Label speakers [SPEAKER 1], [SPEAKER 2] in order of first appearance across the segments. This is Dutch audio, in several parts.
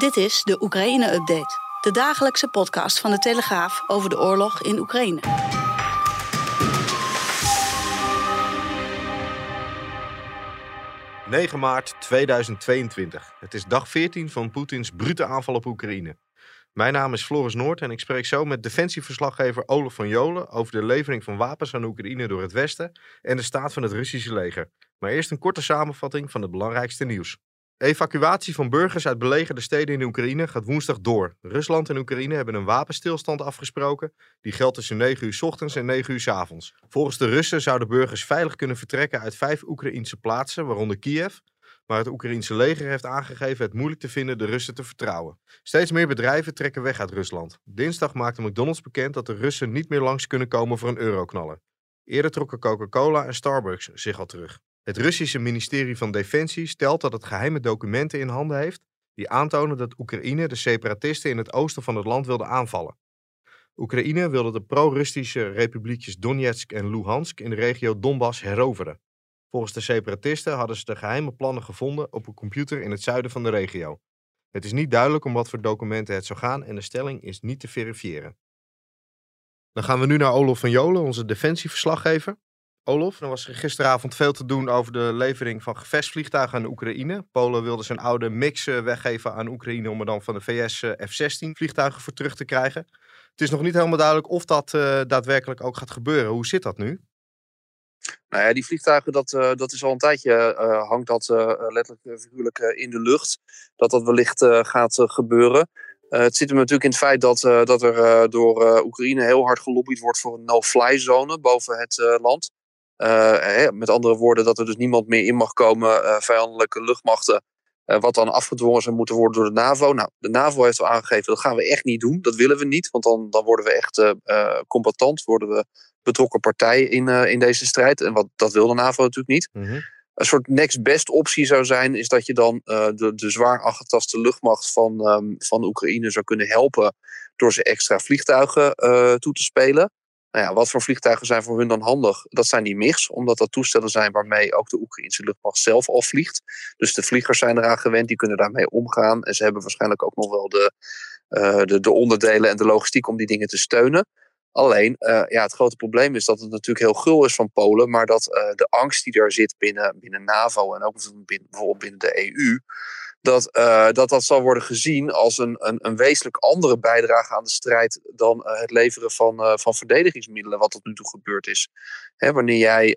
[SPEAKER 1] Dit is de Oekraïne-update. De dagelijkse podcast van de Telegraaf over de oorlog in Oekraïne.
[SPEAKER 2] ...9 maart 2022. Het is dag 14 van Poetins brute aanval op Oekraïne. Mijn naam is Floris Noord en ik spreek zo met defensieverslaggever Olaf van Jolen... ...over de levering van wapens aan Oekraïne door het Westen... ...en de staat van het Russische leger. Maar eerst een korte samenvatting van het belangrijkste nieuws. Evacuatie van burgers uit belegerde steden in Oekraïne gaat woensdag door. Rusland en Oekraïne hebben een wapenstilstand afgesproken. Die geldt tussen 9 uur ochtends en 9 uur avonds. Volgens de Russen zouden burgers veilig kunnen vertrekken uit vijf Oekraïnse plaatsen, waaronder Kiev. Maar het Oekraïense leger heeft aangegeven het moeilijk te vinden de Russen te vertrouwen. Steeds meer bedrijven trekken weg uit Rusland. Dinsdag maakte McDonald's bekend dat de Russen niet meer langs kunnen komen voor een euroknaller. Eerder trokken Coca-Cola en Starbucks zich al terug. Het Russische ministerie van Defensie stelt dat het geheime documenten in handen heeft die aantonen dat Oekraïne de separatisten in het oosten van het land wilde aanvallen. Oekraïne wilde de pro-Russische republiekjes Donetsk en Luhansk in de regio Donbass heroveren. Volgens de separatisten hadden ze de geheime plannen gevonden op een computer in het zuiden van de regio. Het is niet duidelijk om wat voor documenten het zou gaan en de stelling is niet te verifiëren. Dan gaan we nu naar Olof van Jolen, onze defensieverslaggever. Olof, er was gisteravond veel te doen over de levering van gevechtsvliegtuigen aan Oekraïne. Polen wilde zijn oude mix eh, weggeven aan Oekraïne om er dan van de VS eh, F-16 vliegtuigen voor terug te krijgen. Het is nog niet helemaal duidelijk of dat uh, daadwerkelijk ook gaat gebeuren. Hoe zit dat nu?
[SPEAKER 3] Nou ja, die vliegtuigen, dat, dat is al een tijdje, hangt dat letterlijk figuurlijk in de lucht. Dat dat wellicht gaat gebeuren. het zit hem natuurlijk in het feit dat, dat er door Oekraïne heel hard gelobbyd wordt voor een no-fly zone boven het land. Met andere woorden, dat er dus niemand meer in mag komen, vijandelijke luchtmachten. wat dan afgedwongen zou moeten worden door de NAVO. Nou, de NAVO heeft al aangegeven, dat gaan we echt niet doen. Dat willen we niet, want dan, dan worden we echt combatant, worden we betrokken partij in, in deze strijd. En wat, dat wil de NAVO natuurlijk niet.
[SPEAKER 2] Mm -hmm.
[SPEAKER 3] Een soort next best optie zou zijn, is dat je dan uh, de, de zwaar aangetaste luchtmacht van, um, van Oekraïne zou kunnen helpen door ze extra vliegtuigen uh, toe te spelen. Nou ja, wat voor vliegtuigen zijn voor hun dan handig? Dat zijn die MIGs, omdat dat toestellen zijn waarmee ook de Oekraïnse luchtmacht zelf al vliegt. Dus de vliegers zijn eraan gewend, die kunnen daarmee omgaan. En ze hebben waarschijnlijk ook nog wel de, uh, de, de onderdelen en de logistiek om die dingen te steunen. Alleen, uh, ja, het grote probleem is dat het natuurlijk heel gul is van Polen, maar dat uh, de angst die er zit binnen, binnen NAVO en ook bijvoorbeeld binnen de EU, dat, uh, dat dat zal worden gezien als een, een, een wezenlijk andere bijdrage aan de strijd dan het leveren van, van verdedigingsmiddelen, wat tot nu toe gebeurd is. Hè, wanneer jij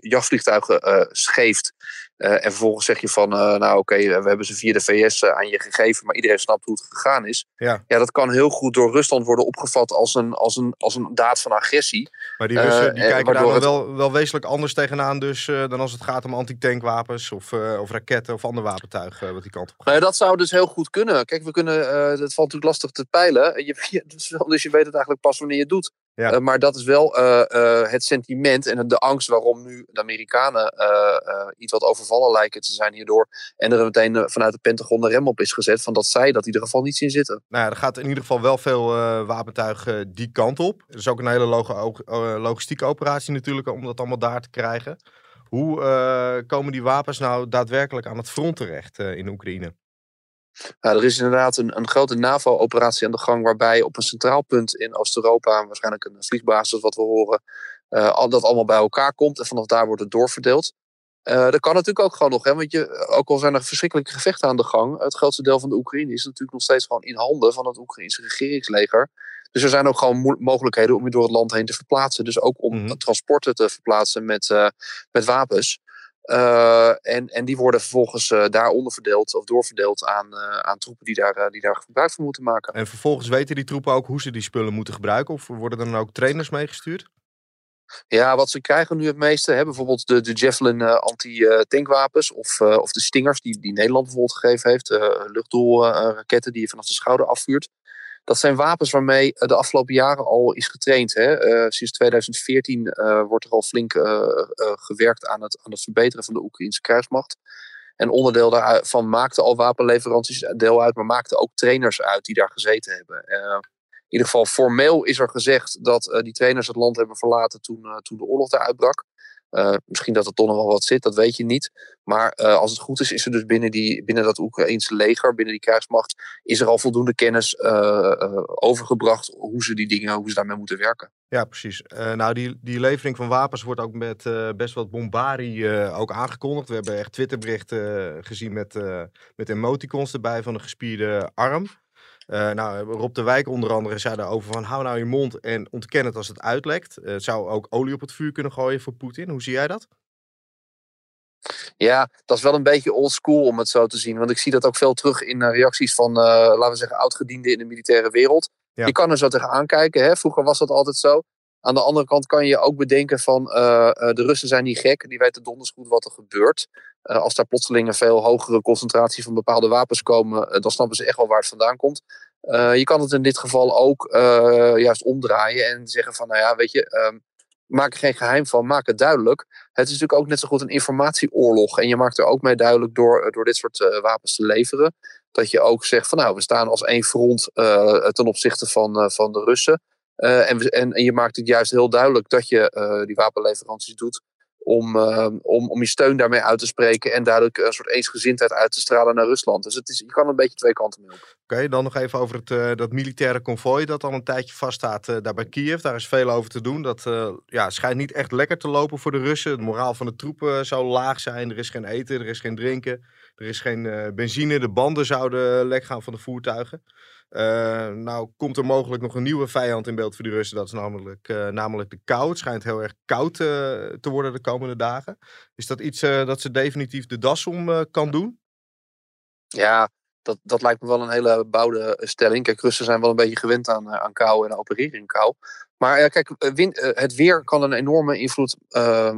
[SPEAKER 3] jachtvliegtuigen scheeft en vervolgens zeg je van, nou oké, okay, we hebben ze via de VS aan je gegeven, maar iedereen snapt hoe het gegaan is.
[SPEAKER 2] Ja.
[SPEAKER 3] ja, dat kan heel goed door Rusland worden opgevat als een, als een, als een daad van agressie.
[SPEAKER 2] Maar die Russen die kijken daar het... wel, wel wezenlijk anders tegenaan dus dan als het gaat om antitankwapens of, of raketten of ander wapentuig wat die kant op gaat.
[SPEAKER 3] Nou, dat zou dus heel goed kunnen. Kijk, we kunnen, het valt natuurlijk lastig te peilen. Je, je, dus je weet het eigenlijk pas wanneer je het doet.
[SPEAKER 2] Ja.
[SPEAKER 3] Uh, maar dat is wel uh, uh, het sentiment en de angst waarom nu de Amerikanen iets wat overvallen lijken te zijn hierdoor. En er meteen vanuit het Pentagon een rem op is gezet van dat zij dat in ieder geval niet zien zitten.
[SPEAKER 2] Nou ja, er gaat in ieder geval wel veel wapentuig die kant op. Er is ook een hele log logistieke operatie natuurlijk om dat allemaal daar te krijgen. Hoe komen die wapens nou daadwerkelijk aan het front terecht in Oekraïne?
[SPEAKER 3] Nou, er is inderdaad een, een grote NAVO-operatie aan de gang, waarbij op een centraal punt in Oost-Europa, waarschijnlijk een vliegbasis wat we horen, al, dat allemaal bij elkaar komt en vanaf daar wordt het doorverdeeld. Uh, dat kan natuurlijk ook gewoon nog, hè, want je, ook al zijn er verschrikkelijke gevechten aan de gang, het grootste deel van de Oekraïne is natuurlijk nog steeds gewoon in handen van het Oekraïnse regeringsleger. Dus er zijn ook gewoon mogelijkheden om je door het land heen te verplaatsen. Dus ook om mm -hmm. transporten te verplaatsen met, uh, met wapens. Uh, en, en die worden vervolgens uh, daar onderverdeeld of doorverdeeld aan, uh, aan troepen die daar, die daar gebruik van moeten maken.
[SPEAKER 2] En vervolgens weten die troepen ook hoe ze die spullen moeten gebruiken? Of worden er dan ook trainers meegestuurd?
[SPEAKER 3] Ja, wat ze krijgen nu het meeste, hè, bijvoorbeeld de, de Javelin uh, anti-tankwapens of, uh, of de Stingers die, die Nederland bijvoorbeeld gegeven heeft, uh, luchtdoelraketten die je vanaf de schouder afvuurt. Dat zijn wapens waarmee de afgelopen jaren al is getraind. Hè. sinds 2014 wordt er al flink gewerkt aan het, aan het verbeteren van de Oekraïnse kruismacht. En onderdeel daarvan maakte al wapenleveranties deel uit, maar maakte ook trainers uit die daar gezeten hebben in ieder geval formeel is er gezegd dat die trainers het land hebben verlaten toen, toen de oorlog daar uitbrak. Uh, misschien dat er toch nog wel wat zit, dat weet je niet. Maar als het goed is, is er dus binnen, die, binnen dat Oekraïnse leger, binnen die krijgsmacht, is er al voldoende kennis overgebracht hoe ze die dingen, hoe ze daarmee moeten werken.
[SPEAKER 2] Ja, precies. nou, die, die levering van wapens wordt ook met best wat bombarie ook aangekondigd. We hebben echt Twitterberichten gezien met, met emoticons erbij van een gespierde arm. Uh, nou, Rob de Wijk onder andere zei daarover van hou nou je mond en ontken het als het uitlekt. Uh, het zou ook olie op het vuur kunnen gooien voor Poetin. Hoe zie jij dat?
[SPEAKER 3] Ja, dat is wel een beetje old school om het zo te zien. Want ik zie dat ook veel terug in uh, reacties van, laten we zeggen, oudgedienden in de militaire wereld. Ja. Je kan er zo tegenaan kijken. Hè? Vroeger was dat altijd zo. Aan de andere kant kan je ook bedenken van de Russen zijn niet gek. Die weten donders goed wat er gebeurt. Uh, als daar plotseling een veel hogere concentratie van bepaalde wapens komen, dan snappen ze echt wel waar het vandaan komt. Je kan het in dit geval ook juist omdraaien en zeggen van, nou ja, weet je, um, maak er geen geheim van, maak het duidelijk. Het is natuurlijk ook net zo goed een informatieoorlog. En je maakt er ook mee duidelijk door, door dit soort wapens te leveren. Dat je ook zegt van, nou, we staan als één front ten opzichte van, van de Russen. En, we, en, en, je maakt het juist heel duidelijk dat je die wapenleveranties doet om, uh, om, om je steun daarmee uit te spreken en duidelijk een soort eensgezindheid uit te stralen naar Rusland. Dus het is, je kan een beetje twee kanten mee op.
[SPEAKER 2] Oké, dan nog even over het, dat militaire konvooi dat al een tijdje vaststaat daar bij Kiev. Daar is veel over te doen. Dat ja, schijnt niet echt lekker te lopen voor de Russen. De moraal van de troepen zou laag zijn. Er is geen eten, er is geen drinken, er is geen benzine. De banden zouden lek gaan van de voertuigen. Uh, nou komt er mogelijk nog een nieuwe vijand in beeld voor de Russen. Dat is namelijk, uh, namelijk de kou. Het schijnt heel erg koud uh, te worden de komende dagen. Is dat iets dat ze definitief de das om kan doen?
[SPEAKER 3] Ja, dat, dat lijkt me wel een hele bouwde stelling. Kijk, Russen zijn wel een beetje gewend aan, aan kou en opereren in kou. Maar kijk, wind, het weer kan een enorme invloed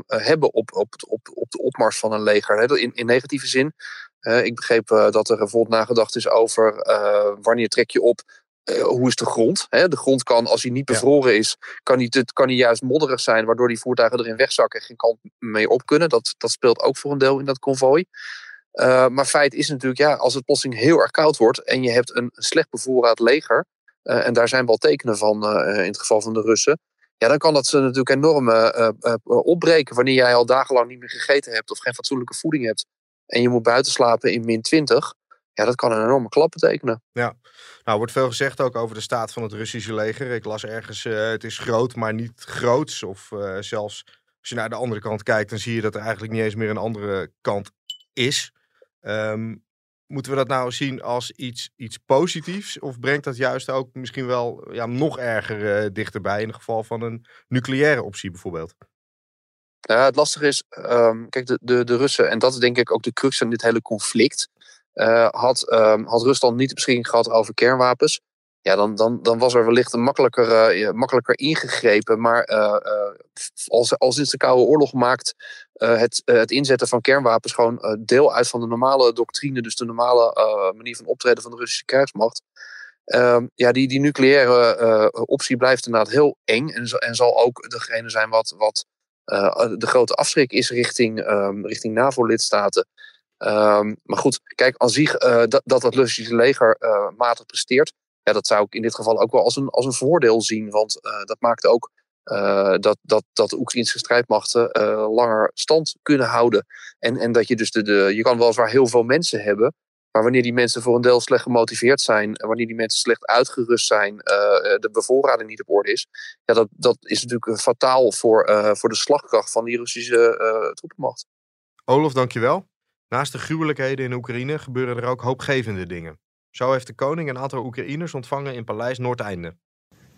[SPEAKER 3] hebben op, op, op, op de opmars van een leger. Hè? In, in negatieve zin ik begreep uh, dat er bijvoorbeeld nagedacht is over uh, wanneer trek je op. Uh, hoe is de grond? Hè? De grond kan, als hij niet bevroren ja. is, kan hij, kan hij juist modderig zijn, waardoor die voertuigen erin wegzakken en geen kant mee op kunnen. Dat, dat speelt ook voor een deel in dat konvooi. maar feit is natuurlijk, ja, als het plotseling heel erg koud wordt en je hebt een slecht bevoorraad leger, en daar zijn wel tekenen van in het geval van de Russen, ja, dan kan dat ze natuurlijk enorm opbreken wanneer jij al dagenlang niet meer gegeten hebt of geen fatsoenlijke voeding hebt en je moet buiten slapen in min 20, ja, dat kan een enorme klap betekenen.
[SPEAKER 2] Ja, nou wordt veel gezegd ook over de staat van het Russische leger. Ik las ergens, uh, het is groot, maar niet groots. Of uh, zelfs als je naar de andere kant kijkt, dan zie je dat er eigenlijk niet eens meer een andere kant is. Um, moeten we dat nou zien als iets, iets positiefs? Of brengt dat juist ook misschien wel ja, nog erger uh, dichterbij in het geval van een nucleaire optie bijvoorbeeld?
[SPEAKER 3] Ja, het lastige is, um, kijk, de, de, de Russen, en dat is denk ik ook de crux van dit hele conflict, uh, had, um, had Rusland niet de beschikking gehad over kernwapens, ja, dan, dan, dan was er wellicht een makkelijker, uh, makkelijker ingegrepen. Maar uh, als, als sinds de Koude Oorlog maakt het, het inzetten van kernwapens gewoon deel uit van de normale doctrine, dus de normale manier van optreden van de Russische krijgsmacht. Ehm, ja, die, die nucleaire optie blijft inderdaad heel eng en, en zal ook degene zijn wat, wat de grote afschrik is richting, um, richting NAVO-lidstaten. Um, maar goed, kijk, als zich uh, dat, dat het Russische leger matig presteert, ja, dat zou ik in dit geval ook wel als een, als een voordeel zien. Want dat maakt ook dat, dat, dat de Oekraïnse strijdmachten langer stand kunnen houden. En, en dat je dus de, de, je kan weliswaar heel veel mensen hebben, maar wanneer die mensen voor een deel slecht gemotiveerd zijn, wanneer die mensen slecht uitgerust zijn, uh, de bevoorrading niet op orde is, ja, dat, dat is natuurlijk fataal voor, uh, voor de slagkracht van die Russische uh, troepenmacht.
[SPEAKER 2] Olaf, dankjewel. Naast de gruwelijkheden in Oekraïne gebeuren er ook hoopgevende dingen. Zo heeft de koning een aantal Oekraïners ontvangen in Paleis Noordeinde.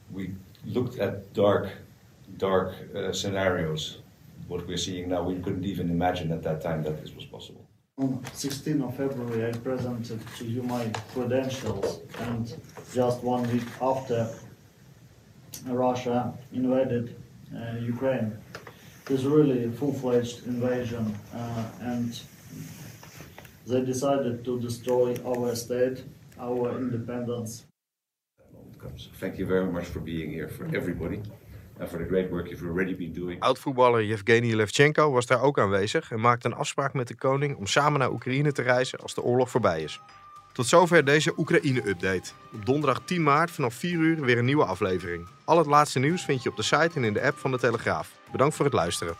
[SPEAKER 4] We looked at dark, dark scenarios. What we're seeing now, we couldn't even imagine at that time that this was possible.
[SPEAKER 5] On 16th of February, I presented to you my credentials, and just one week after Russia invaded uh, Ukraine. It is really a full-fledged invasion, uh, and they decided to destroy our state, our independence.
[SPEAKER 4] Thank you very much for being here, for everybody, and for the great work you've already been doing.
[SPEAKER 2] Oud-voetballer Yevgeny Levchenko was daar ook aanwezig en maakte een afspraak met de koning om samen naar Oekraïne te reizen als de oorlog voorbij is. Tot zover deze Oekraïne-update. Op donderdag 10 maart vanaf 4 uur weer een nieuwe aflevering. Al het laatste nieuws vind je op de site en in de app van de Telegraaf. Bedankt voor het luisteren.